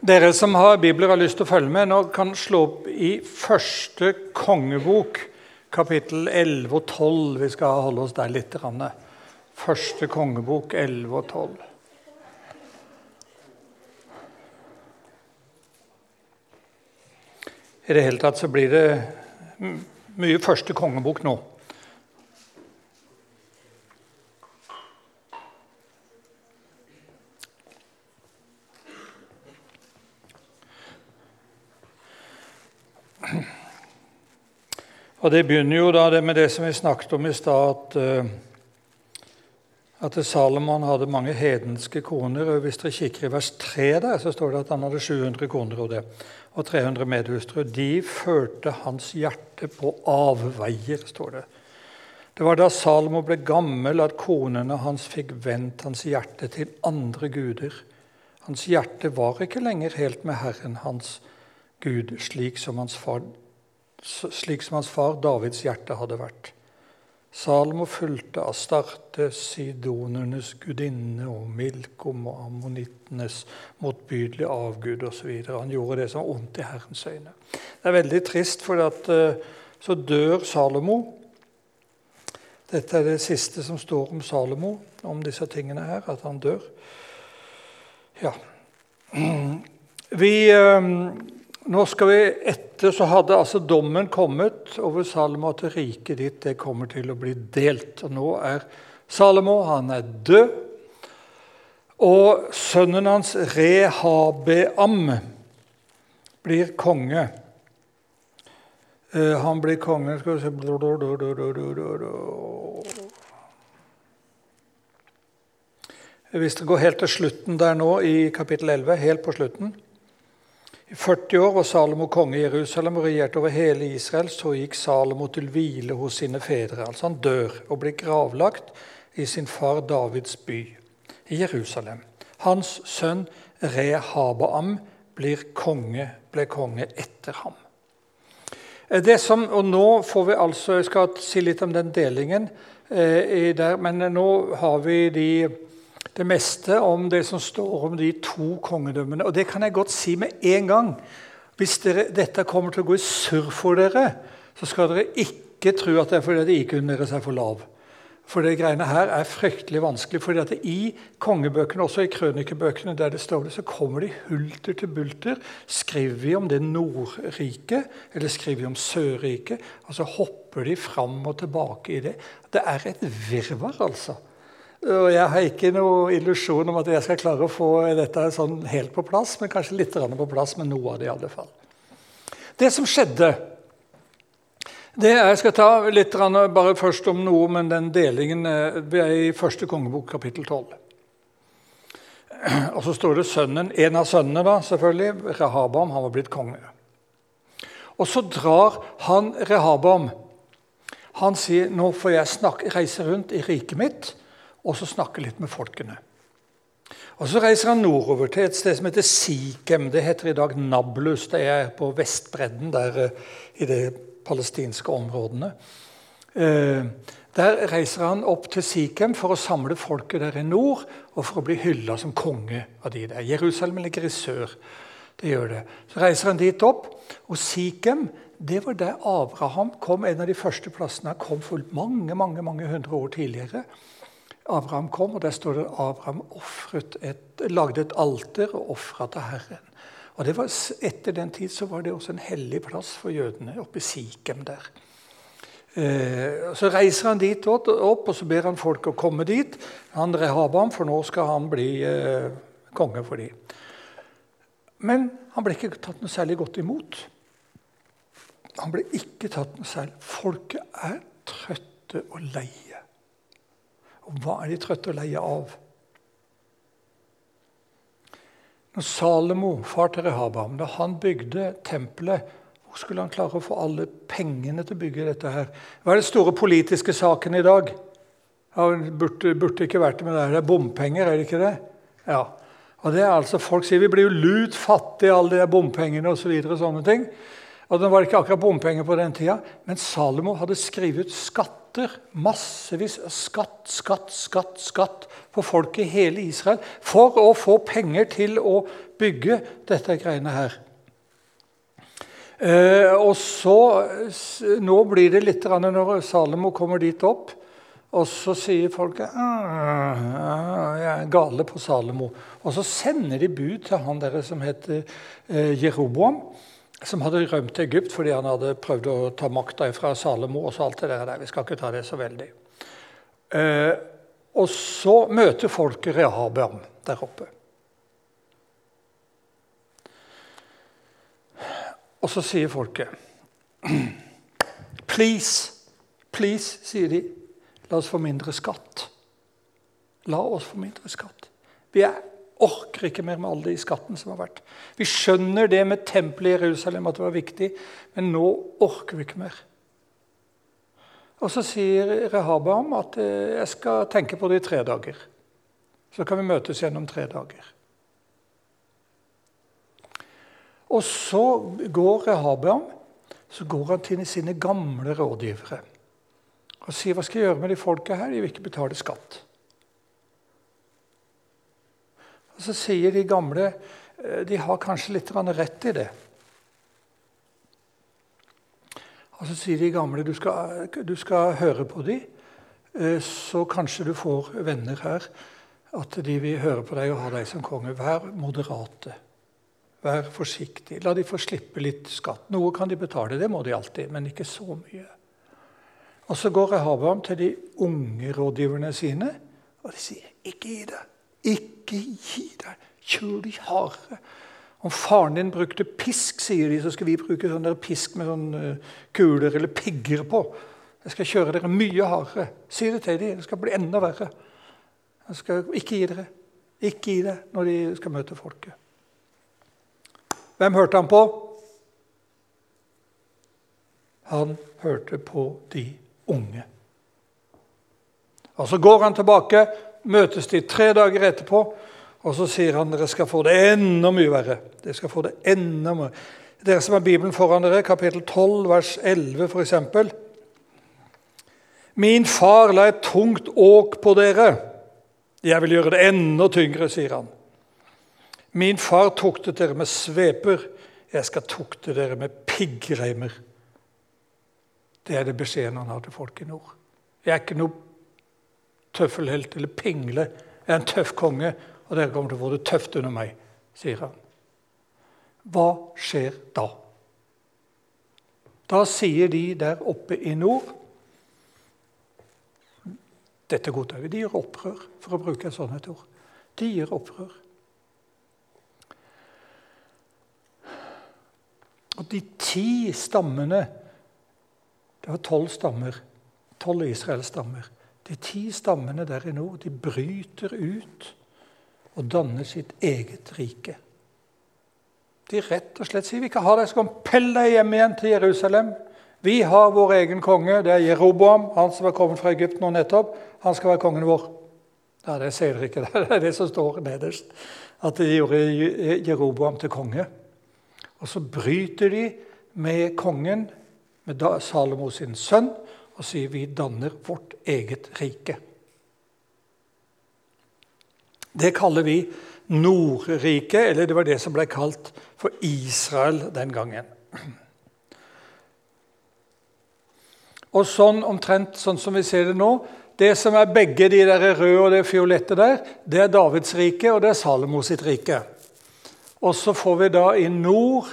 Dere som har bibler har lyst til å følge med, nå kan slå opp i første kongebok, kapittel 11 og 12. Vi skal holde oss der litt. Første kongebok 11 og 12. I det hele tatt så blir det mye første kongebok nå. Og Det begynner jo da med det som vi snakket om i stad, at, eh, at Salomon hadde mange hedenske koner. og Hvis dere kikker i vers 3, der, så står det at han hadde 700 koner og, det, og 300 medhustruer. De førte hans hjerte på avveier, står det. Det var da Salomo ble gammel, at konene hans fikk vendt hans hjerte til andre guder. Hans hjerte var ikke lenger helt med Herren hans Gud, slik som hans far slik som hans far Davids hjerte hadde vært. Salomo fulgte Astarte, sidonernes gudinne og Milkom og ammonittenes motbydelige avgud osv. Han gjorde det som var ondt i Herrens øyne. Det er veldig trist, for at, eh, så dør Salomo. Dette er det siste som står om Salomo, om disse tingene her, at han dør. Ja. Vi... Nå skal vi etter så hadde altså dommen kommet over Salomo at riket ditt det kommer til å bli delt. Og nå er Salomo han er død. Og sønnen hans Rehabeam blir konge. Eh, han blir konge Skal vi se Hvis det går helt til slutten der nå, i kapittel 11, helt på slutten 40 år var Salomo konge i Jerusalem og regjerte over hele Israel. Så gikk Salomo til hvile hos sine fedre. Altså han dør og blir gravlagt i sin far Davids by i Jerusalem. Hans sønn Rehabaam blir konge, ble konge etter ham. Det som, og nå får vi altså, Jeg skal si litt om den delingen, eh, der, men nå har vi de det meste om det som står om de to kongedømmene. Og det kan jeg godt si med en gang. Hvis dere, dette kommer til å gå i surr for dere, så skal dere ikke tro at det er fordi IQ-en deres er for lav. For det greiene her er fryktelig vanskelig. fordi at I kongebøkene, også i krønikebøkene, der det står det, så kommer de hulter til bulter. Skriver vi om det Nordriket, eller skriver vi om Sørriket? Altså hopper de fram og tilbake i det. Det er et virvar, altså. Og jeg har ikke noe illusjon om at jeg skal klare å få dette sånn helt på plass, men kanskje litt på plass, med noe av det i alle fall. Det som skjedde det Jeg skal ta litt bare først om noe, men den delingen eh, vi er i første kongebok, kapittel 12. Og så står det sønnen, en av sønnene, da, selvfølgelig, Rehabam, han var blitt konge. Og så drar han Rehabam. Han sier nå får jeg snakke, reise rundt i riket mitt og så snakke litt med folkene. Og Så reiser han nordover til et sted som heter Sikhem. Det heter i dag Nablus. Det er på Vestbredden, der eh, i de palestinske områdene. Eh, der reiser han opp til Sikhem for å samle folket der i nord og for å bli hylla som konge av de der. Jerusalem ligger i sør. Det gjør det. Så reiser han dit opp. Og Sikhem det var der Abraham kom, en av de første plassene han kom for mange mange, mange hundre år tidligere. Abraham kom, og der står det at Abraham et, lagde et alter og ofra til Herren. Og det var, Etter den tid så var det også en hellig plass for jødene, oppe i Sikhem der. Eh, så reiser han dit opp, og så ber han folk å komme dit. Han Rehabam, for nå skal han bli eh, konge for dem. Men han ble ikke tatt noe særlig godt imot. Han ble ikke tatt noe særlig. Folket er trøtte og leie. Hva er de trøtte og leie av? Når Salomo, far til Rehabam, da han bygde tempelet, hvor skulle han klare å få alle pengene til å bygge dette her? Hva er den store politiske saken i dag? Ja, burde, burde ikke vært det, men det er bompenger, er det ikke det? Ja. Og det er altså, Folk sier vi blir jo lut fattige, alle de bompengene osv. Så og sånne ting. Og Det var ikke akkurat bompenger på den tida, men Salomo hadde skrevet skatt skatter, massevis skatt, skatt, skatt, skatt på folk i hele Israel for å få penger til å bygge dette greiene her. Eh, og så, Nå blir det litt når Salomo kommer dit opp, og så sier folk ah, jeg er gale på Salomo. Og så sender de bud til han der som heter eh, Jeroboam som hadde rømt til Egypt fordi han hadde prøvd å ta makta fra Salomo. og så alt det der. Vi skal ikke ta det så veldig. Eh, og så møter folket Rehabeam der oppe. Og så sier folket Please, please, sier de. La oss få mindre skatt. La oss få mindre skatt. Vi er orker ikke mer med alle de skatten som har vært. Vi skjønner det med tempelet i Jerusalem, at det var viktig, men nå orker vi ikke mer. Og Så sier Rehabam at eh, jeg skal tenke på det i tre dager. Så kan vi møtes gjennom tre dager. Og så går Rehabam så går han til sine gamle rådgivere og sier hva skal jeg gjøre med de folka her? De vil ikke betale skatt. Og Så sier de gamle eh, de har kanskje litt rett i det. Og Så sier de gamle du skal, du skal høre på dem, eh, så kanskje du får venner her. At de vil høre på deg og ha deg som konge. Vær moderate. Vær forsiktig. La de få slippe litt skatt. Noe kan de betale, det må de alltid, men ikke så mye. Og Så går Rehabam til de unge rådgiverne sine, og de sier ikke gi det. Ikke gi deg. Kjør de harde. Om faren din brukte pisk, sier de, så skal vi bruke sånn pisk med sånn uh, kuler eller pigger på. Jeg skal kjøre dere mye hardere. Si det til dem. Det skal bli enda verre. Jeg skal ikke gi dere. Ikke gi det når de skal møte folket. Hvem hørte han på? Han hørte på de unge. Og Så går han tilbake møtes de tre dager etterpå, og så sier han dere skal få det enda mye verre. Dere skal få det enda mye. Dere som har Bibelen foran dere, kapittel 12, vers 11 f.eks. Min far la et tungt åk på dere. Jeg vil gjøre det enda tyngre, sier han. Min far tuktet dere med sveper. Jeg skal tukte dere med piggreimer. Det er det beskjeden han har til folk i nord. Jeg er ikke noe tøffelhelt eller pingle. Jeg er en tøff konge, og dere kommer til å få det tøft under meg, sier han. Hva skjer da? Da sier de der oppe i nord Dette godtar vi. De gjør opprør, for å bruke et sånt ord. De gjør opprør. Og de ti stammene Det var tolv stammer. Tolv Israels stammer. De ti stammene der i nord de bryter ut og danner sitt eget rike. De rett og slett sier vi kan ha deg, skal pelle deg hjem igjen til Jerusalem. Vi har vår egen konge. Det er Jeroboam, han som er kommet fra Egypt nå nettopp. Han skal være kongen vår. Ja, Det sier dere ikke. Det er det som står nederst. At de gjorde Jeroboam til konge. Og så bryter de med kongen, med Salomo sin sønn, og sier vi danner vårt eget rike. Det kaller vi Nordriket, eller det var det som ble kalt for Israel den gangen. Og sånn omtrent sånn som vi ser det nå Det som er begge de der røde og det fiolette der, det er Davids rike, og det er Salomos sitt rike. Og så får vi da i nord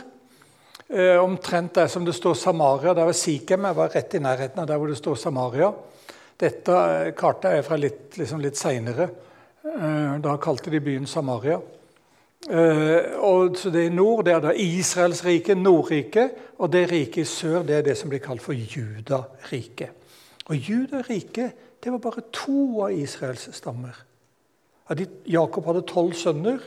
omtrent der som det står Samaria. Der var Sikhem. Jeg var rett i nærheten av der hvor det står Samaria. Dette eh, kartet er fra litt, liksom litt seinere. Eh, da kalte de byen Samaria. Eh, og så Det i nord det er da Israels rike, Nordriket. Og det riket i sør det er det som blir kalt for Judariket. Og Judariket det var bare to av Israels stammer. Jakob hadde tolv sønner.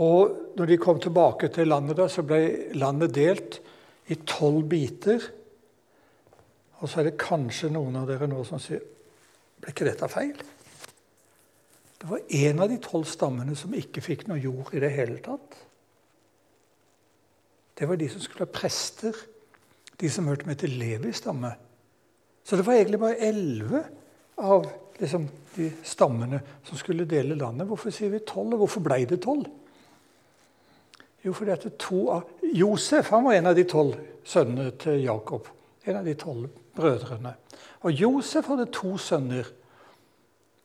Og når de kom tilbake til landet, da, så ble landet delt i tolv biter. Og så er det kanskje noen av dere nå som sier Ble ikke dette feil? Det var en av de tolv stammene som ikke fikk noe jord i det hele tatt. Det var de som skulle ha prester, de som hørte med til Levis stamme. Så det var egentlig bare elleve av liksom, de stammene som skulle dele landet. Hvorfor sier vi tolv, og hvorfor ble det tolv? Jo, fordi at to av Josef han var en av de tolv sønnene til Jakob. En av de tolv brødrene. Og Josef hadde to sønner,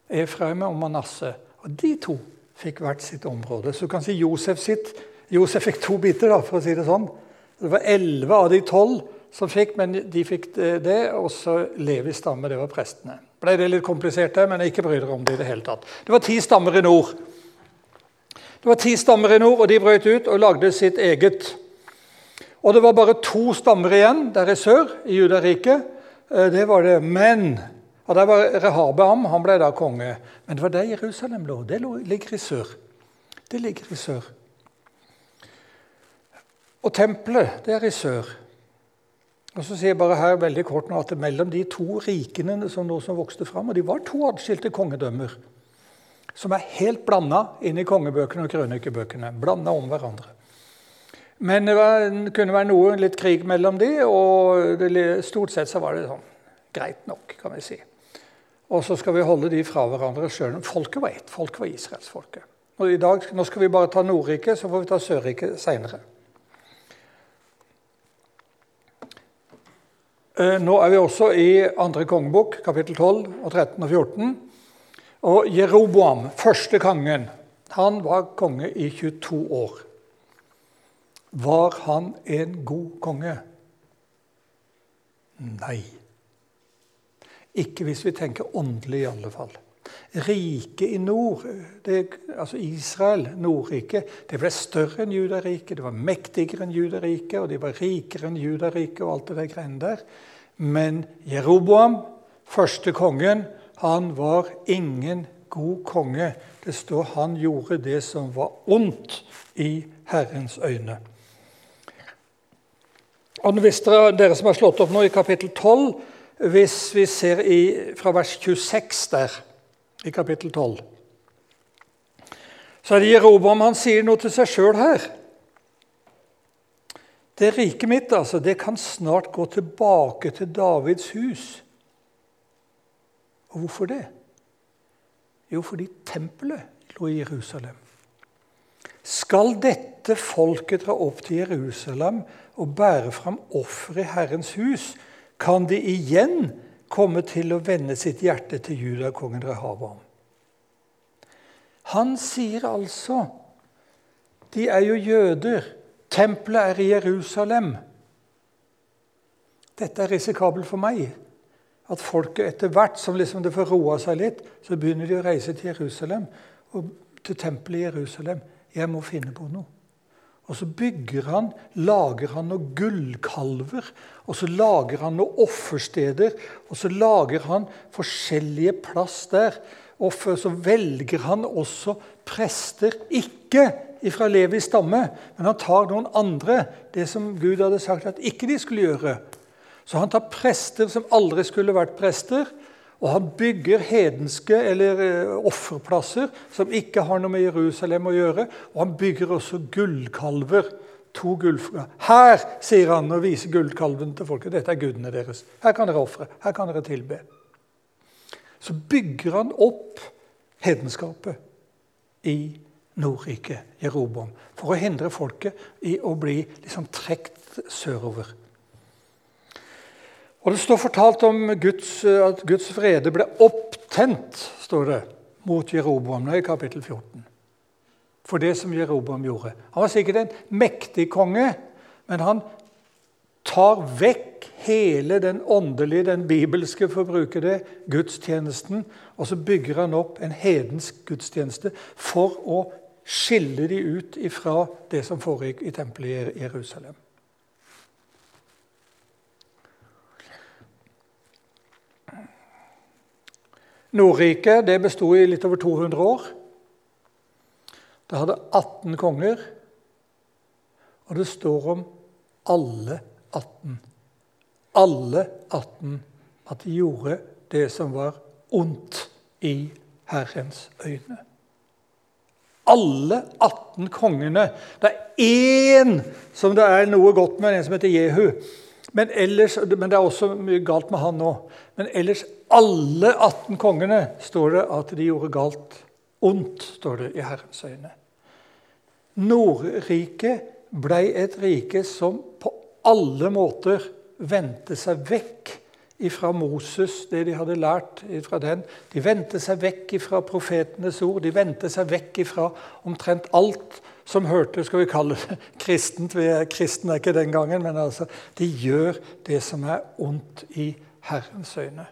Efraim og Manasseh. Og de to fikk hvert sitt område. Så du kan si Josef sitt Josef fikk to biter, da, for å si det sånn. Det var elleve av de tolv som fikk, men de fikk det. Og så Levis stamme, det var prestene. Ble det litt komplisert, men ikke bry dere om det i det hele tatt. Det var ti stammer i nord. Det var ti stammer i nord, og de brøt ut og lagde sitt eget. Og det var bare to stammer igjen der i sør, i Judariket. Eh, det var det. Men og Der var Rehabeam, han ble da konge. Men det var der Jerusalem lå. Det ligger i sør. Det ligger i sør. Og tempelet, det er i sør. Og så sier jeg bare her veldig kort nå at Mellom de to rikene som nå som vokste fram, og de var to adskilte kongedømmer, som er helt blanda inn i kongebøkene og krønikebøkene. Blanda om hverandre. Men det, var, kunne være noe litt krig mellom de, og det, stort sett så var det sånn greit nok, kan vi si. Og så skal vi holde de fra hverandre sjøl. Folket var ett. Folket var israelsfolket. I dag, Nå skal vi bare ta Nordriket, så får vi ta Sørriket seinere. Eh, nå er vi også i andre kongebok, kapittel 12, og 13 og 14. Og Jeroboam, første kongen, han var konge i 22 år. Var han en god konge? Nei. Ikke hvis vi tenker åndelig, i alle fall. Riket i nord, det, altså Israel, Nordriket, det ble større enn Judariket. Det var mektigere enn Judariket, og de var rikere enn Judariket og alt det der greiene der. Men Jeroboam, første kongen, han var ingen god konge. Det står han gjorde det som var ondt i Herrens øyne. Og hvis dere, dere som har slått opp nå i kapittel 12, hvis vi ser i, fra vers 26 der, i kapittel 12, så er det Jerobam han sier noe til seg sjøl her. Det riket mitt altså, det kan snart gå tilbake til Davids hus. Og hvorfor det? Jo, fordi tempelet lå i Jerusalem. Skal dette folket dra opp til Jerusalem og bære fram offer i Herrens hus, kan de igjen komme til å vende sitt hjerte til judakongen Rehavam. Han sier altså De er jo jøder. Tempelet er i Jerusalem. Dette er risikabelt for meg. At folket etter hvert som liksom det får roa seg litt, så begynner de å reise til Jerusalem og til tempelet i Jerusalem. Jeg må finne på noe. Og så bygger han, lager han noen gullkalver, og så lager han noen offersteder. Og så lager han forskjellige plass der. Og så velger han også prester, ikke fra Levis stamme, men han tar noen andre, det som Gud hadde sagt at ikke de skulle gjøre. Så han tar prester som aldri skulle vært prester, og han bygger hedenske eller eh, offerplasser som ikke har noe med Jerusalem å gjøre. Og han bygger også gullkalver. To gullfra. Her, sier han og viser gullkalven til folket. Dette er gudene deres. Her kan dere ofre. Her kan dere tilbe. Så bygger han opp hedenskapet i Nordriket, Jeroboam, for å hindre folket i å bli liksom trukket sørover. Og Det står fortalt om Guds, at Guds vrede ble opptent står det, mot Jeroboam i kapittel 14. For det som Jeroboam gjorde. Han var sikkert en mektig konge, men han tar vekk hele den åndelige, den bibelske, for å bruke det, gudstjenesten, og så bygger han opp en hedensk gudstjeneste for å skille de ut ifra det som foregikk i tempelet i Jerusalem. Nordriket det besto i litt over 200 år. Det hadde 18 konger, og det står om alle 18. Alle 18 at de gjorde det som var ondt i Herrens øyne. Alle 18 kongene. Det er én som det er noe godt med, en som heter Jehu. Men, ellers, men det er også mye galt med han nå. Men ellers, alle 18 kongene, står det at de gjorde galt. Ondt, står det i Herrens øyne. Nordriket ble et rike som på alle måter vendte seg vekk fra Moses, det de hadde lært fra den. De vendte seg vekk fra profetenes ord. De vendte seg vekk fra omtrent alt som hørte skal vi kalle det kristent. Vi er kristne ikke den gangen, men altså, de gjør det som er ondt i Herrens øyne.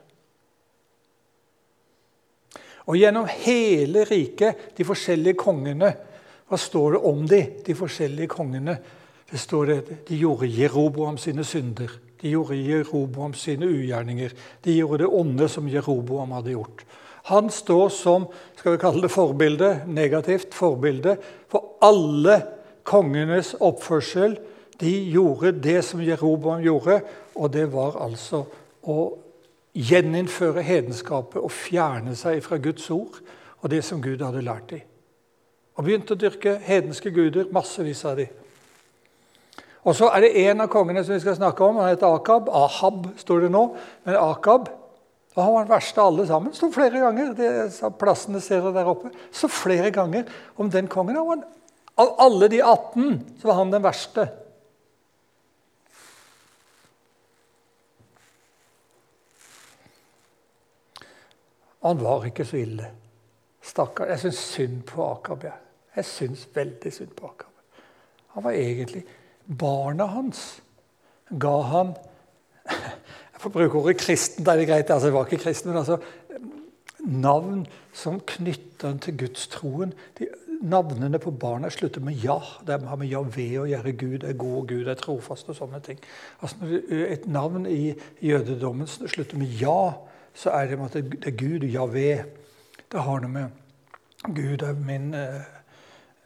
Og gjennom hele riket, de forskjellige kongene Hva står det om de, de forskjellige kongene? Det står det, De gjorde Jeroboam sine synder. De gjorde Jeroboam sine ugjerninger. De gjorde det onde som Jeroboam hadde gjort. Han står som skal vi kalle det forbilde, negativt forbilde for alle kongenes oppførsel. De gjorde det som Jeroboam gjorde, og det var altså å gjeninnføre hedenskapet og fjerne seg fra Guds ord og det som Gud hadde lært dem. Og begynte å dyrke hedenske guder, massevis av dem. Og så er det en av kongene som vi skal snakke om. Han heter Akab. Ahab står det nå. Men Akab og han var den verste av alle sammen. Sto flere ganger. Det plassene ser dere der oppe. Så flere ganger om den kongen. Han, av alle de 18 så var han den verste. Han var ikke så ille. Stakkar. Jeg syns synd på Akab. Jeg, jeg syns veldig synd på Akab. Han var egentlig Barna hans ga han Jeg å bruke ordet kristen, det er greit, altså, jeg var ikke kristen, men altså Navn som knytter en til gudstroen. De, navnene på barna slutter med ja. Det har med Javé å gjøre. Gud er god, Gud er trofast og sånne ting. Altså Når et navn i jødedommen slutter med ja, så er det med at det er Gud, Javé. Det har noe med Gud er min eh,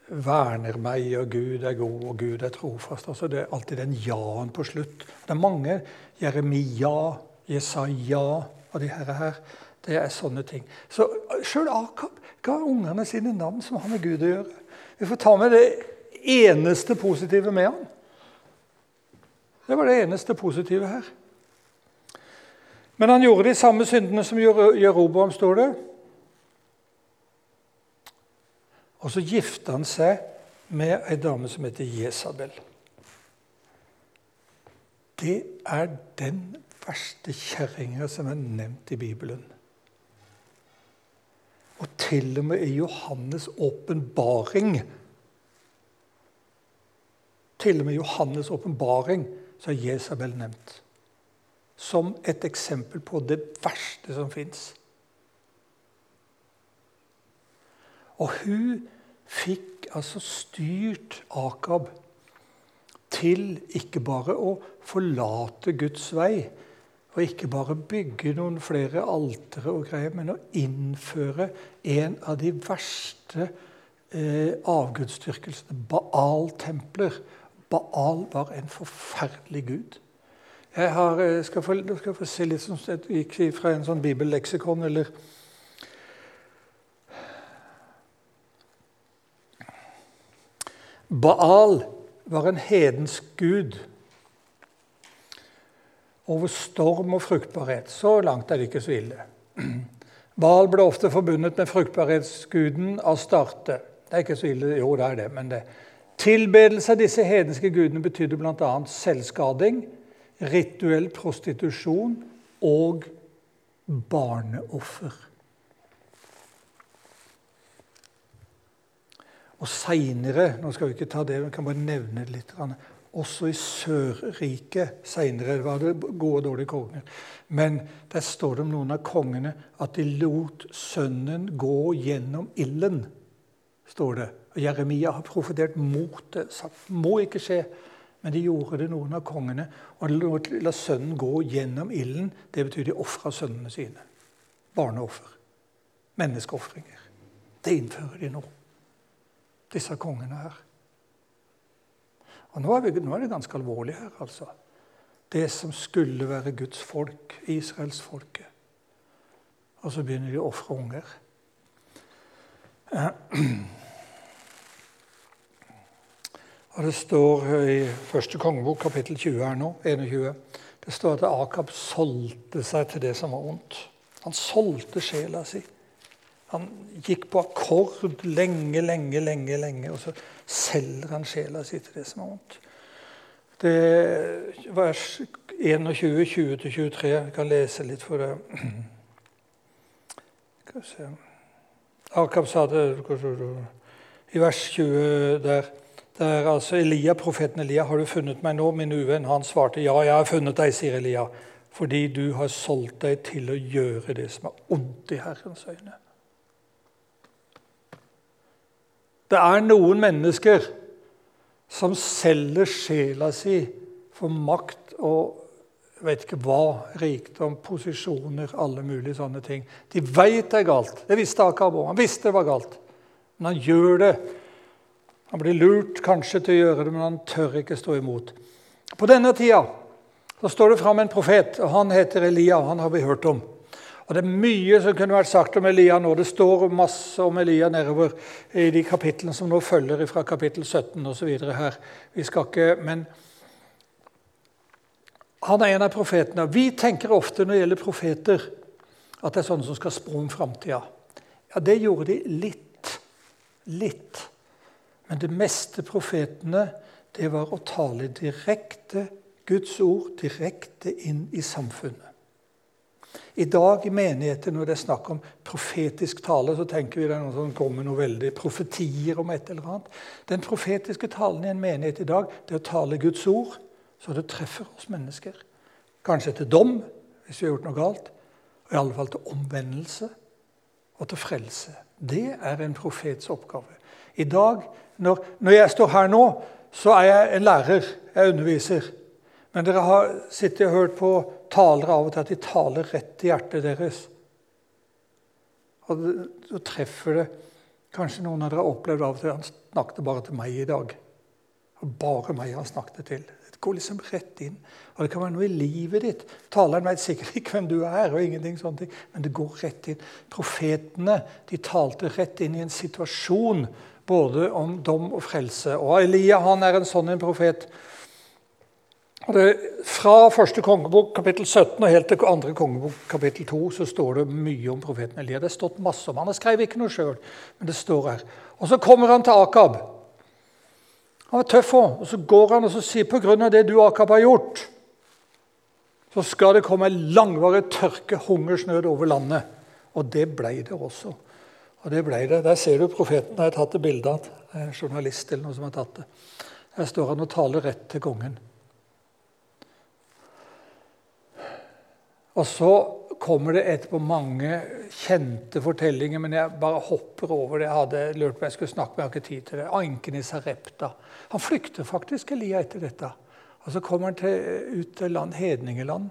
verner meg, og Gud er god, og Gud er trofast. Altså det er alltid den ja-en på slutt. Det er mange Jeremia, Jesaja og de herre her. Det er sånne ting. Så Sjøl Akab ga ungene sine navn som har med Gud å gjøre. Vi får ta med det eneste positive med han. Det var det eneste positive her. Men han gjorde de samme syndene som Jeroboam, står det. Og så gifter han seg med ei dame som heter Jesabel. Det er den verste kjerringa som er nevnt i Bibelen. Og til og med i Johannes' åpenbaring Til og med i Johannes' åpenbaring så er Jesabel nevnt. Som et eksempel på det verste som fins. Og hun fikk altså styrt Akab til ikke bare å forlate Guds vei, og ikke bare bygge noen flere altere og greier, men å innføre en av de verste eh, avgudsdyrkelsene, Baal-templer. Baal var en forferdelig gud. Jeg har, eh, skal, få, skal få se litt som det gikk fra en sånn bibelleksikon eller Baal var en hedensk gud over storm og fruktbarhet. Så langt er det ikke så ille. Baal ble ofte forbundet med fruktbarhetsguden av Starte. Det er ikke så ille, jo det er det, men det. Tilbedelse av disse hedenske gudene betydde bl.a. selvskading, rituell prostitusjon og barneoffer. Og seinere Nå skal vi ikke ta det, vi kan bare nevne det litt. Også i Sørriket seinere var det gode og dårlige konger. Men der står det om noen av kongene at de lot sønnen gå gjennom ilden. står det. Og Jeremia har profetert mot det. sagt må ikke skje. Men de gjorde det, noen av kongene. Og la sønnen gå gjennom ilden. Det betyr de ofra sønnene sine. Barneoffer. Menneskeofringer. Det innfører de nå disse kongene her. Og nå er, vi, nå er, det ganske alvorlig her, altså. Det som skulle være Guds folk, israelsfolket. Og så begynner de å ofre unger. Og Det står i første kongebok, kapittel 20 her nå, 21. Det står at Akab solgte seg til det som var vondt. Han solgte sjela si. Han gikk på akkord lenge, lenge, lenge, lenge, og så selger han sjela si til det som er vondt. Det er vers 21, 20-23. Jeg kan lese litt for det. Akab sa det i vers 20 der, der altså Elia, profeten Elia, har du funnet meg nå, min uvenn? Han svarte ja, jeg har funnet deg, sier Elia, fordi du har solgt deg til å gjøre det som er ondt i Herrens øyne. Det er noen mennesker som selger sjela si for makt og jeg vet ikke hva, rikdom, posisjoner, alle mulige sånne ting. De veit det er galt. Det visste Akab òg. Han visste det var galt. Men han gjør det. Han blir lurt kanskje til å gjøre det, men han tør ikke stå imot. På denne tida så står det fram en profet, og han heter Elia. Han har vi hørt om. Og Det er mye som kunne vært sagt om Elia nå. Det står masse om Elia nedover i de kapitlene som nå følger fra kapittel 17 osv. her. Vi skal ikke, men han er en av profetene. Vi tenker ofte når det gjelder profeter, at det er sånne som skal spå om framtida. Ja, det gjorde de litt. Litt. Men det meste profetene, det var å tale direkte Guds ord direkte inn i samfunnet. I dag i menigheter, når det er snakk om profetisk tale, så tenker vi det er noe som kommer noe veldig profetier om et eller annet. Den profetiske talen i en menighet i dag det er å tale Guds ord så det treffer oss mennesker. Kanskje til dom hvis vi har gjort noe galt, og i alle fall til omvendelse og til frelse. Det er en profets oppgave. I dag, når, når jeg står her nå, så er jeg en lærer. Jeg underviser. Men dere har sittet og hørt på talere av og til at de taler rett til hjertet deres. Og så treffer det Kanskje noen av dere har opplevd av og til han snakket bare til meg i dag. Bare meg han snakket til. Det går liksom rett inn. Og det kan være noe i livet ditt. Taleren vet sikkert ikke hvem du er, og ingenting sånne ting, men det går rett inn. Profetene de talte rett inn i en situasjon både om dom og frelse. Og Elia han er en sånn en profet. Og fra første kongebok kapittel 17 og helt til andre kongebok kapittel 2 så står det mye om profeten Elia. Det har stått masse om Han har skrevet ikke noe sjøl, men det står her. Og så kommer han til Akab. Han var tøff òg. Og så går han og så sier på grunn av det du, Akab, har gjort, så skal det komme langvarig tørke, hungersnød over landet. Og det ble det også. Og det ble det. Der ser du profeten. Jeg har tatt det bildet av. Er en journalist eller noe som har tatt det. Der står han og taler rett til kongen. Og så kommer det etterpå mange kjente fortellinger, men jeg bare hopper over det. Jeg hadde lurt på jeg skulle snakke, men jeg har ikke tid til det. Anken i Sarepta. Han flykter faktisk Elia etter dette. Og Så kommer han til, ut til land, hedningeland,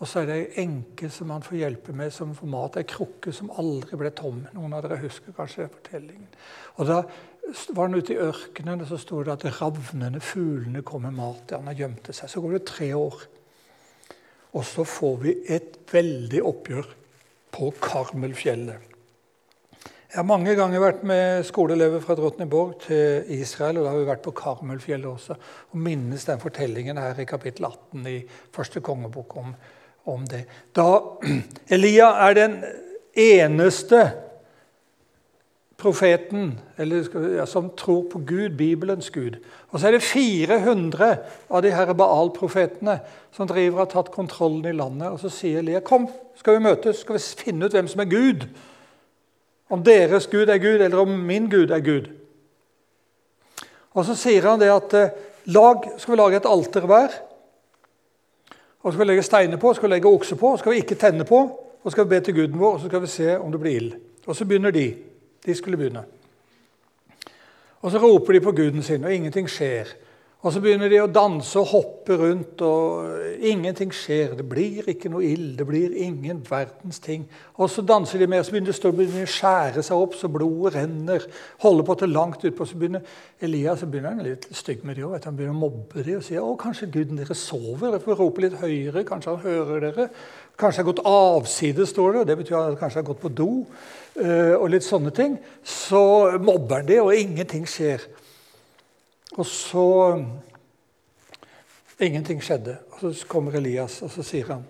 og så er det ei enke som han får hjelpe med, som får mat. Ei krukke som aldri ble tom. Noen av dere husker kanskje fortellingen. Og Da var han ute i ørkenen, og så sto det at ravnene, fuglene, kom med mat. Han har gjemte seg. Så går det tre år. Og så får vi et veldig oppgjør på Karmelfjellet. Jeg har mange ganger vært med skoleelever fra Drottningborg til Israel. og da har vi vært på Karmelfjellet også, og minnes den fortellingen her i kapittel 18 i første kongebok om, om det. Da Elia er den eneste profeten eller, ja, som tror på Gud, Bibelens Gud. Og så er det 400 av de her Baal-profetene som driver og har tatt kontrollen i landet. Og så sier Elia kom, skal vi møtes, skal vi finne ut hvem som er Gud. Om deres Gud er Gud, eller om min Gud er Gud. Og så sier han det at eh, lag, skal vi lage et alter hver. Og skal vi legge steiner på, skal vi legge okse på, skal vi ikke tenne på. Og skal vi be til guden vår, og så skal vi se om det blir ild. Og så begynner de. De skulle begynne. Og så roper de på guden sin, og ingenting skjer. Og så begynner de å danse og hoppe rundt, og ingenting skjer. Det blir ikke noe ild, det blir ingen verdens ting. Og så danser de mer, så begynner de å skjære seg opp, så blodet renner. Holder på til langt utpå. Så begynner Elias så begynner han litt stygg med dem. Han begynner å mobbe dem og sier å, kanskje guden deres sover. Dere får rope litt høyere, kanskje han hører dere. Kanskje har gått avsides, står det. Det betyr at han kanskje har gått på do. Eh, og litt sånne ting. Så mobber han de, og ingenting skjer. Og så Ingenting skjedde. Og Så kommer Elias og så sier han,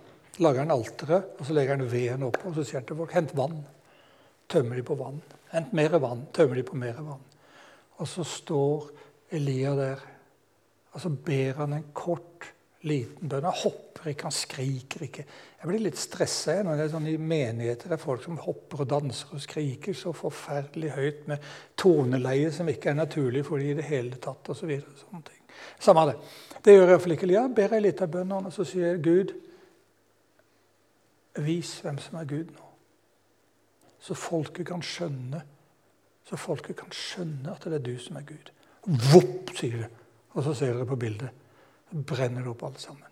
lager han alteret og så legger han veden oppå og så sier han til folk hent vann. Tømmer de på vann. Hent mer vann. Tømmer de på mer vann. Og så står Elia der og så ber han en kort, liten bønn. Han hopper ikke, han skriker ikke. Jeg blir litt stressa når det er sånn i menigheter det er folk som hopper og danser og skriker så forferdelig høyt med toneleie som ikke er naturlig for dem i det hele tatt. Og så videre, sånne ting. Samme det. Det gjør iallfall ikke. Ja, ber ei lita bønn, og så sier jeg, Gud, vis hvem som er Gud nå. Så folket kan skjønne så folket kan skjønne at det er du som er Gud. Vopp, sier det. Og så ser dere på bildet. Brenner det opp alle sammen.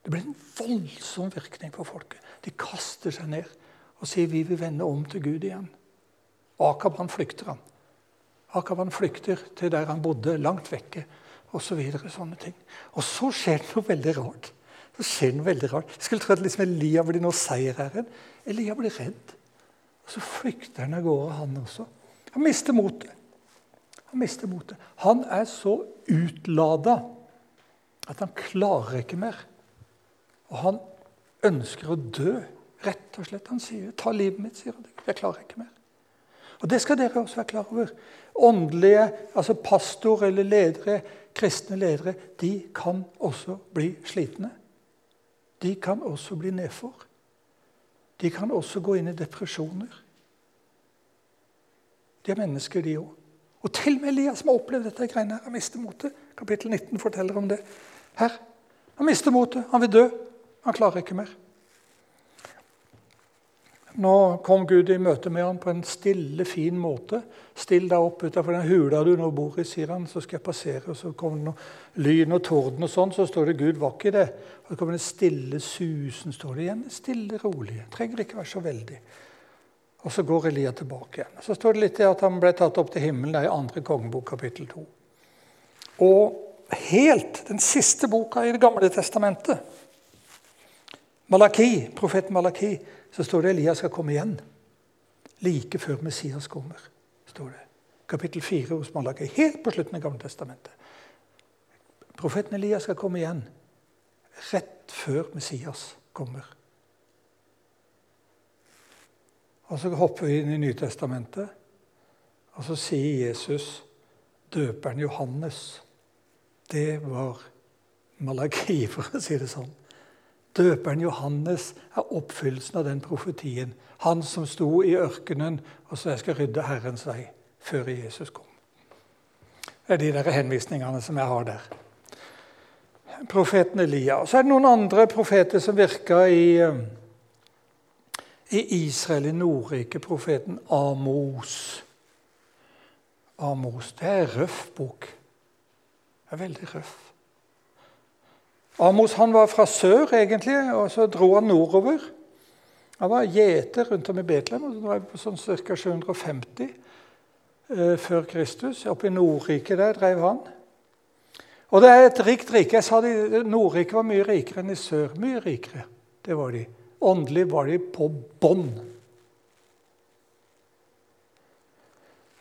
Det blir en voldsom virkning på folket. De kaster seg ned og sier vi vil vende om til Gud igjen. Akab han flykter. han. Akab han flykter til der han bodde, langt vekke. Og så videre, sånne ting. Og så skjer det noe veldig rart. Så skjer det noe veldig rart. Jeg skulle tro at liksom Elia blir nå seierherren. Elia blir redd. Og så flykter han av gårde, han også. Han mister motet. Han mister motet. Han er så utlada at han klarer ikke mer. Og han ønsker å dø, rett og slett. Han sier 'ta livet mitt', sier han. 'Jeg klarer ikke mer'. Og Det skal dere også være klar over. Åndelige, altså pastor eller ledere, kristne ledere, de kan også bli slitne. De kan også bli nedfor. De kan også gå inn i depresjoner. De er mennesker, de òg. Og til og med Elias som har opplevd dette greiene her, har mistet motet. Kapittel 19 forteller om det. Her. Han mister motet. Han vil dø. Han klarer ikke mer. Nå kom Gud i møte med ham på en stille, fin måte. Still deg opp utenfor den hula du nå bor i, sier han, så skal jeg passere. Og så kommer det noe lyn og torden, og sånn, så står det Gud var ikke det. Og så kommer det stille susen, står det igjen. Stille, rolig. Trenger ikke være så veldig. Og så går Elia tilbake igjen. Så står det litt i at han ble tatt opp til himmelen i andre kongebok, kapittel 2. Og helt den siste boka i Det gamle testamentet, Malaki, profeten Malaki, så står det Elias skal komme igjen. Like før Messias kommer, står det. Kapittel 4 hos Malaki. Helt på slutten av Gamle testamentet. Profeten Elias skal komme igjen rett før Messias kommer. Og Så hopper vi inn i Nytestamentet, og så sier Jesus døperen Johannes. Det var Malaki, for å si det sånn. Døperen Johannes er oppfyllelsen av den profetien. Han som sto i ørkenen og sa 'Jeg skal rydde Herrens vei', før Jesus kom. Det er de der henvisningene som jeg har der. Profeten Elia. Så er det noen andre profeter som virka i eh, i Israel, i Nordriket, profeten Amos. Amos, Det er en røff bok. Det er veldig røff. Amos han var fra sør, egentlig, og så dro han nordover. Han var gjeter rundt om i Betlehem, og var på sånn ca. 750 eh, før Kristus. Oppe i Nordriket der drev han. Og det er et rikt rike. Jeg sa de, Nordriket var mye rikere enn i sør. Mye rikere. Det var de. Åndelig var de på bånn.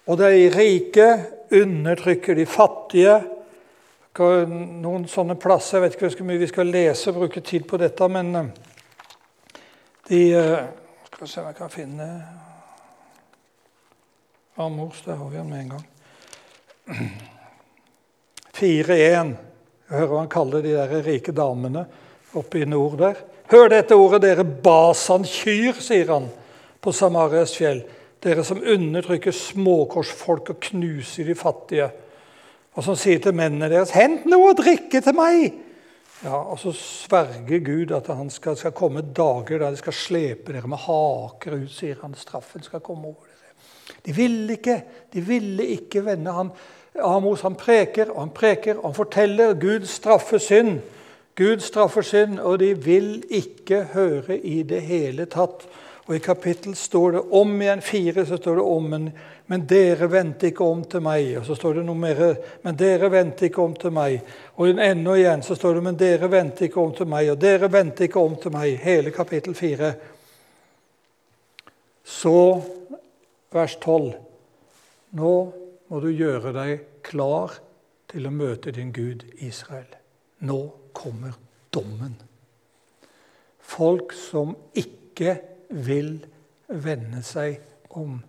Og de rike undertrykker de fattige. Noen sånne plasser, Jeg vet ikke hvor mye vi skal lese og bruke tid på dette, men eh, de eh, Skal vi se om jeg kan finne Amors, der har vi han med en gang. 4.1. Hører han kaller de der rike damene oppe i nord der. Hør dette ordet, dere basankyr, sier han på Samarias fjell. Dere som undertrykker småkorsfolk og knuser de fattige. Og som sier til mennene deres, 'Hent noe å drikke til meg!' Ja, Og så sverger Gud at han skal, skal komme dager da de skal slepe dere med haker ut, sier han. Straffen skal komme over dere. De ville ikke, de ville ikke vende han. Amos han preker og han preker og han forteller Gud straffer synd. Gud straffer synd, og de vil ikke høre i det hele tatt. Og I kapittel står det om igjen fire så står det om, men, men dere vendte ikke om til meg. Og så står det noe mer, men dere vendte ikke om til meg. Og enda igjen så står det, men dere vendte ikke om til meg. Og dere vendte ikke om til meg. Hele kapittel fire. Så, vers 12. Nå må du gjøre deg klar til å møte din Gud Israel. nå kommer dommen. Folk som ikke vil vende seg om.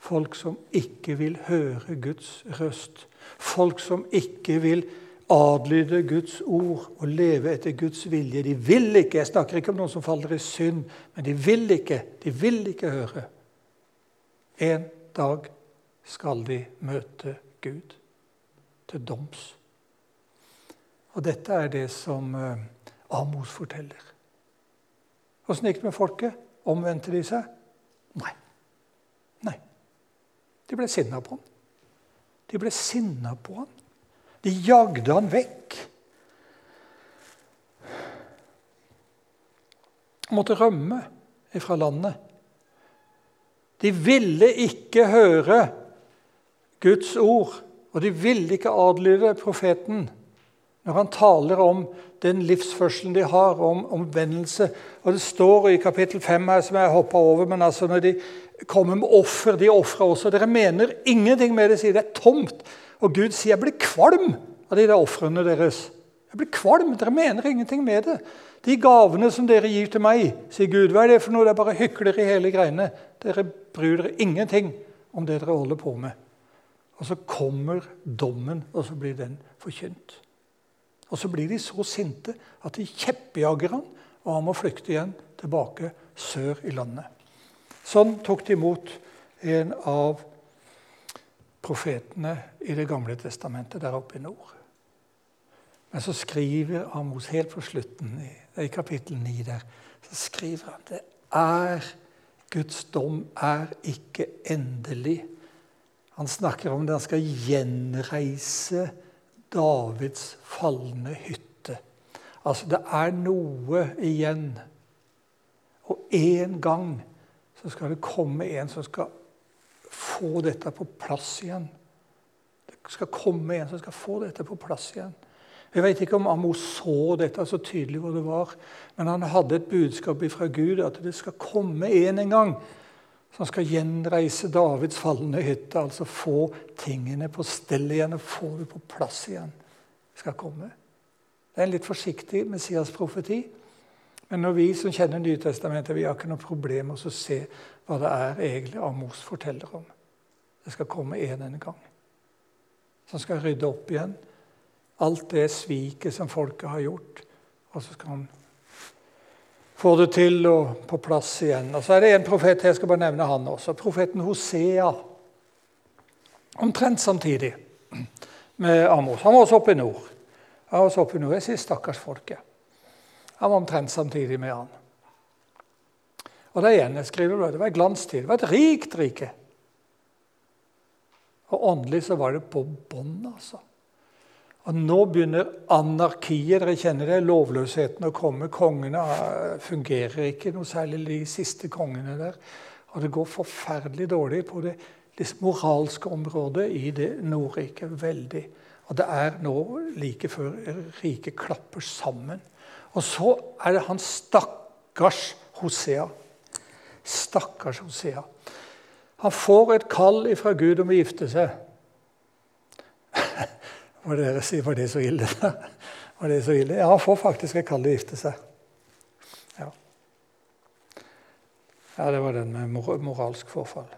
Folk som ikke vil høre Guds røst. Folk som ikke vil adlyde Guds ord og leve etter Guds vilje. De vil ikke. Jeg snakker ikke om noen som faller i synd, men de vil ikke. De vil ikke høre. En dag skal de møte Gud til doms. Og dette er det som eh, Amos forteller. Åssen gikk det med folket? Omvendte de seg? Nei. Nei. De ble sinna på ham. De ble sinna på ham. De jagde han vekk. Måtte rømme fra landet. De ville ikke høre Guds ord, og de ville ikke adlyde profeten når han taler om den livsførselen de har, om omvendelse. Og Det står i kapittel 5 her, som jeg hoppa over, men altså når de kommer med offer, de ofrer også Dere mener ingenting med det, sier det er tomt. Og Gud sier, 'Jeg blir kvalm av de der ofrene deres.' Jeg blir kvalm, Dere mener ingenting med det. De gavene som dere gir til meg, sier Gud, hva er det for noe? Det er bare hykler i hele greiene. Dere bryr dere ingenting om det dere holder på med. Og så kommer dommen, og så blir den forkynt. Og så blir de så sinte at de kjeppjager han, og han må flykte igjen tilbake sør i landet. Sånn tok de imot en av profetene i Det gamle testamentet der oppe i nord. Men så skriver Amos helt på slutten, i, kapittel 9 der, så skriver han det er Guds dom er ikke endelig. Han snakker om det han skal gjenreise Davids falne hytte. Altså, det er noe igjen. Og en gang så skal det komme en som skal få dette på plass igjen. Det skal komme en som skal få dette på plass igjen. Jeg vet ikke om Amos så dette så tydelig hvor det var, men han hadde et budskap fra Gud at det skal komme en en gang som skal gjenreise Davids falne hytte. Altså få tingene på stell igjen og få det på plass igjen. skal komme. Det er en litt forsiktig Messias-profeti. Men når vi som kjenner Nytestamentet, vi har ikke noe problem med å se hva det er egentlig Amos forteller om. Det skal komme en en gang. Som skal rydde opp igjen alt det sviket som folket har gjort. Og så skal han få det til og på plass igjen. Og Så er det en profet jeg skal bare nevne han også. Profeten Hosea. Omtrent samtidig med Amos. Han var også oppe i nord. Han var også oppe i nord. Jeg sier 'stakkars folket'. Han var omtrent samtidig med han. Og det igjen, jeg skriver det var en glanstid. Det var et rikt rike. Og åndelig så var det på bånn, altså. Og nå begynner anarkiet. Dere kjenner det, lovløsheten å komme. Kongene eh, fungerer ikke noe særlig, de siste kongene der. Og det går forferdelig dårlig på det, det moralske området i det Nordrike. Veldig. Og det er nå like før riket klapper sammen. Og så er det han stakkars Hosea. Stakkars Hosea. Han får et kall fra Gud om å gifte seg. Var det, var det så ille? Var det så ille? Ja, han får faktisk et kall å gifte seg. Ja. ja, det var den med moralsk forfall.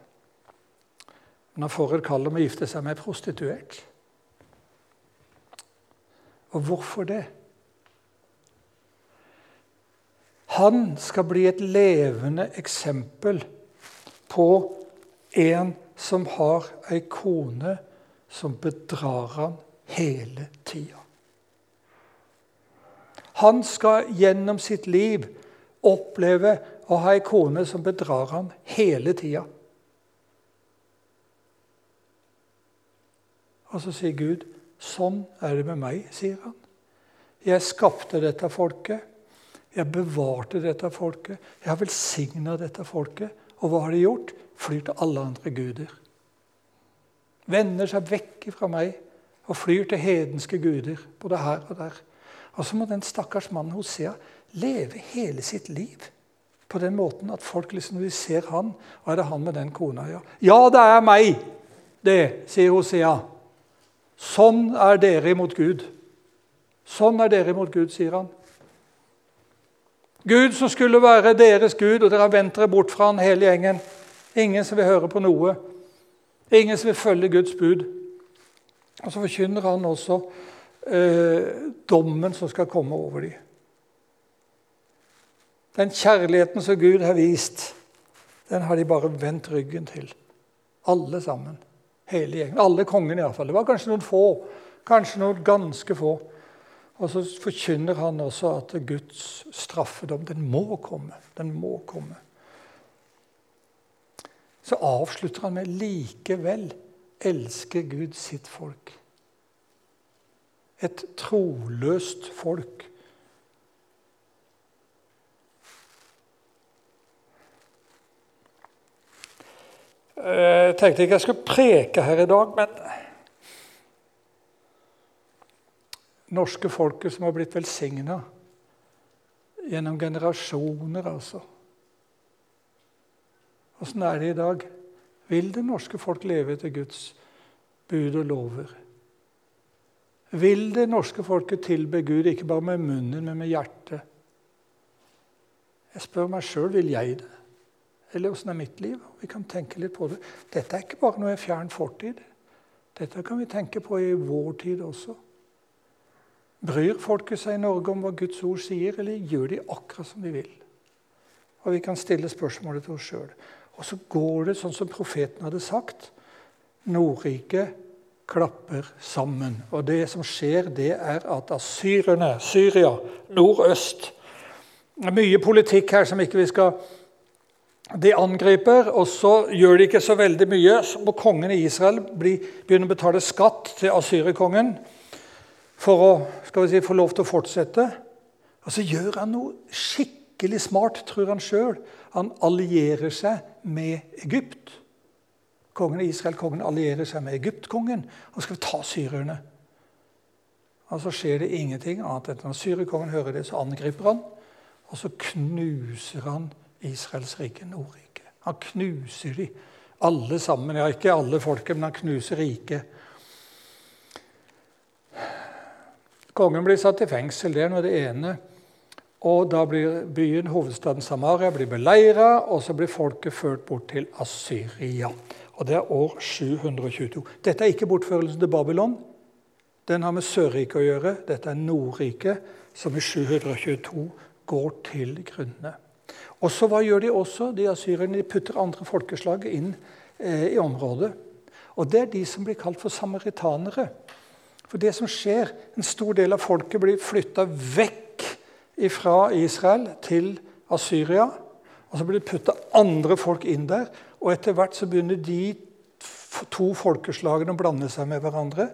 Men han får et kall om å gifte seg med prostituert. Og hvorfor det? Han skal bli et levende eksempel på en som har ei kone som bedrar han hele tida. Han skal gjennom sitt liv oppleve å ha ei kone som bedrar ham hele tida. Og så sier Gud, 'Sånn er det med meg', sier han. 'Jeg skapte dette folket. Jeg bevarte dette folket. Jeg har velsigna dette folket.' Og hva har de gjort? Flyr til alle andre guder. Vender seg vekk fra meg og flyr til hedenske guder både her og der. Og så må den stakkars mannen Hosea leve hele sitt liv på den måten at folk liksom, de ser han, og er det han med den kona? Ja, ja det er meg, det, sier Hosea. Sånn er dere imot Gud. Sånn er dere imot Gud, sier han. Gud som skulle være deres Gud, og dere har vendt dere bort fra han hele gjengen. Ingen som vil høre på noe. Ingen som vil følge Guds bud. Og så forkynner han også eh, dommen som skal komme over dem. Den kjærligheten som Gud har vist, den har de bare vendt ryggen til. Alle sammen. Hele gjengen. Alle kongene iallfall. Det var kanskje noen få. Kanskje noen ganske få. Og så forkynner han også at Guds straffedom, den må komme. Den må komme. Så avslutter han med 'likevel elsker Gud sitt folk'. Et troløst folk. Jeg tenkte ikke jeg skulle preke her i dag, men norske folket som har blitt velsigna gjennom generasjoner, altså. Åssen er det i dag? Vil det norske folk leve etter Guds bud og lover? Vil det norske folket tilbe Gud ikke bare med munnen, men med hjertet? Jeg spør meg sjøl vil jeg det. Eller åssen er mitt liv? Vi kan tenke litt på det. Dette er ikke bare noe i fjern fortid. Dette kan vi tenke på i vår tid også. Bryr folket seg i Norge om hva Guds ord sier, eller gjør de akkurat som de vil? Og Vi kan stille spørsmålet til oss sjøl. Og så går det sånn som profeten hadde sagt. Nordriket klapper sammen. Og det som skjer, det er at asyrerne, Syria, nordøst Det er mye politikk her som ikke vi skal De angriper, og så gjør de ikke så veldig mye. Så må kongen i Israel begynne å betale skatt til asyrerkongen for å skal vi si, få lov til å fortsette. Og så gjør han noe skikkelig smart, tror han sjøl. Han allierer seg med Egypt. Kongen av Israel kongen allierer seg med Egyptkongen og skal ta syrerne. Og Så skjer det ingenting annet enn når syrekongen hører det, så angriper han. Og så knuser han Israels rike, Nordrike. Han knuser de, alle sammen. Ja, ikke alle folket, men han knuser riket. Kongen blir satt i fengsel, det er nå det ene. Og da blir byen, hovedstaden Samaria, blir beleira, og så blir folket ført bort til Assyria. Og Det er år 722. Dette er ikke bortførelsen til Babylon. Den har med Sørriket å gjøre. Dette er Nordriket, som i 722 går til grunne. Og så Hva gjør de også? De asyrerne putter andre folkeslag inn eh, i området. Og Det er de som blir kalt for samaritanere. For det som skjer, En stor del av folket blir flytta vekk fra Israel til Asyria. Og så blir det putta andre folk inn der. Og etter hvert så begynner de to folkeslagene å blande seg med hverandre.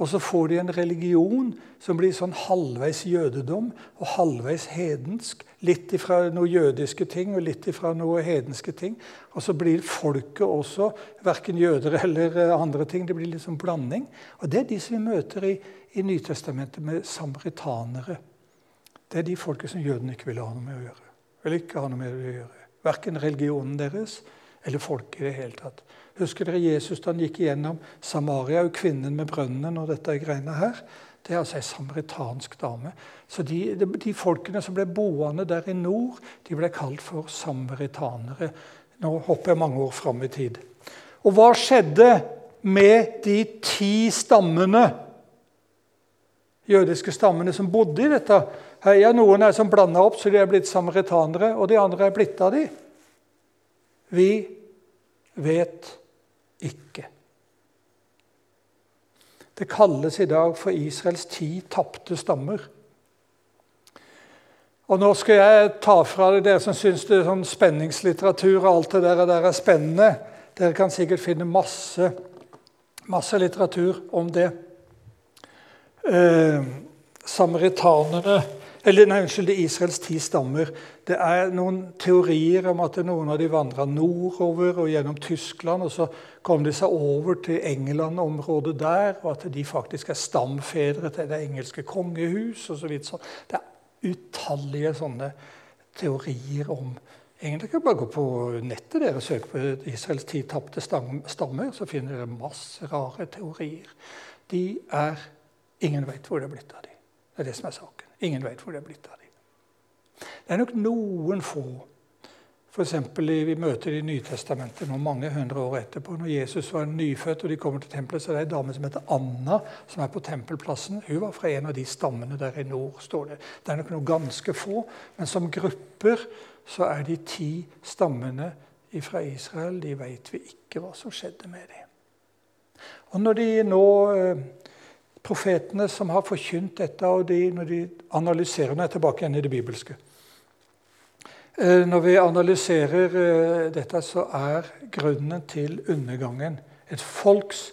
Og så får de en religion som blir sånn halvveis jødedom og halvveis hedensk. Litt ifra noen jødiske ting og litt ifra noen hedenske ting. Og så blir folket også verken jøder eller eh, andre ting. Det blir litt sånn blanding. Og det er de som vi møter i, i Nytestamentet med samaritanere. Det er de folket som jødene ikke vil ha noe med å gjøre. Vil ikke ha noe med å gjøre. Verken religionen deres eller folket i det hele tatt. Husker dere Jesus da han gikk igjennom Samaria, og kvinnen med brønnen og dette greiene her? Det er altså ei samaritansk dame. Så de, de, de, folkene som ble boende der i nord, de ble kalt for samaritanere. Nå hopper jeg mange år fram i tid. Og hva skjedde med de ti stammene, jødiske stammene som bodde i dette? Her er noen er som blanda opp, så de er blitt samaritanere, og de andre er blitt av de. Vi vet ikke. Det kalles i dag for Israels ti tapte stammer. Og Nå skal jeg ta fra dere som syns det er sånn spenningslitteratur og alt det der, der er spennende. Dere kan sikkert finne masse, masse litteratur om det. Eh, samaritanerne eller nei, unnskyld, Israels ti stammer. Det er noen teorier om at noen av de vandra nordover og gjennom Tyskland. og Så kom de seg over til England-området der, og at de faktisk er stamfedre til det engelske kongehus osv. Så vidt. så det er utallige sånne teorier om Egentlig kan bare gå på nettet der og søke på Israels ti tapte stammer, så finner dere masse rare teorier. De er Ingen vet hvor det er blitt av dem. Det er det som er saken. Ingen vet hvor det er blitt av dem. Det er nok noen få F.eks. vi møter i Nytestamentet nå mange hundre år etterpå. Når Jesus var nyfødt og de kommer til tempelet, så er det ei dame som heter Anna, som er på tempelplassen. Hun var fra en av de stammene der i nord, står det. Det er nok noe ganske få, men som grupper så er de ti stammene fra Israel De vet vi ikke hva som skjedde med dem. Og når de nå eh, Profetene som har forkynt dette, og de, når de analyserer er tilbake igjen i det bibelske. Eh, når vi analyserer eh, dette, så er grunnen til undergangen et folks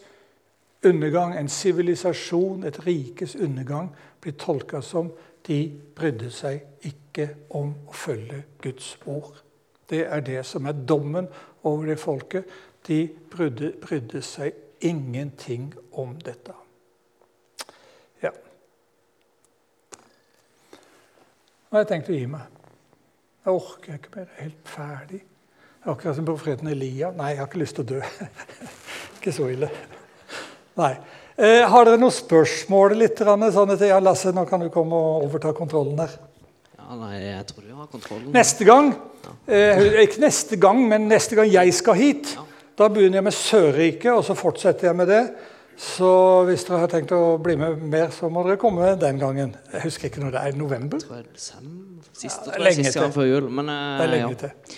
undergang, en sivilisasjon, et rikes undergang, blir tolka som de brydde seg ikke om å følge Guds ord. Det er det som er dommen over det folket. De brydde, brydde seg ingenting om dette. Ja. Nå har jeg tenkt å gi meg. Jeg orker ikke mer. Jeg er helt ferdig. Er akkurat som profeten Elia. Nei, jeg har ikke lyst til å dø. ikke så ille. Nei. Eh, har dere noen spørsmål? litt? Sånn at, ja, Lasse, nå kan du komme og overta kontrollen der. Ja, nei, jeg tror du har kontrollen. Neste gang, eh, ikke neste gang, men neste gang jeg skal hit, ja. da begynner jeg med Sørriket, og så fortsetter jeg med det. Så hvis dere har tenkt å bli med mer, så må dere komme den gangen. Jeg husker ikke når det er. November? Jeg tror jeg er. Siste, ja, det er lenge til. før jul. Men, det er lenge ja. til.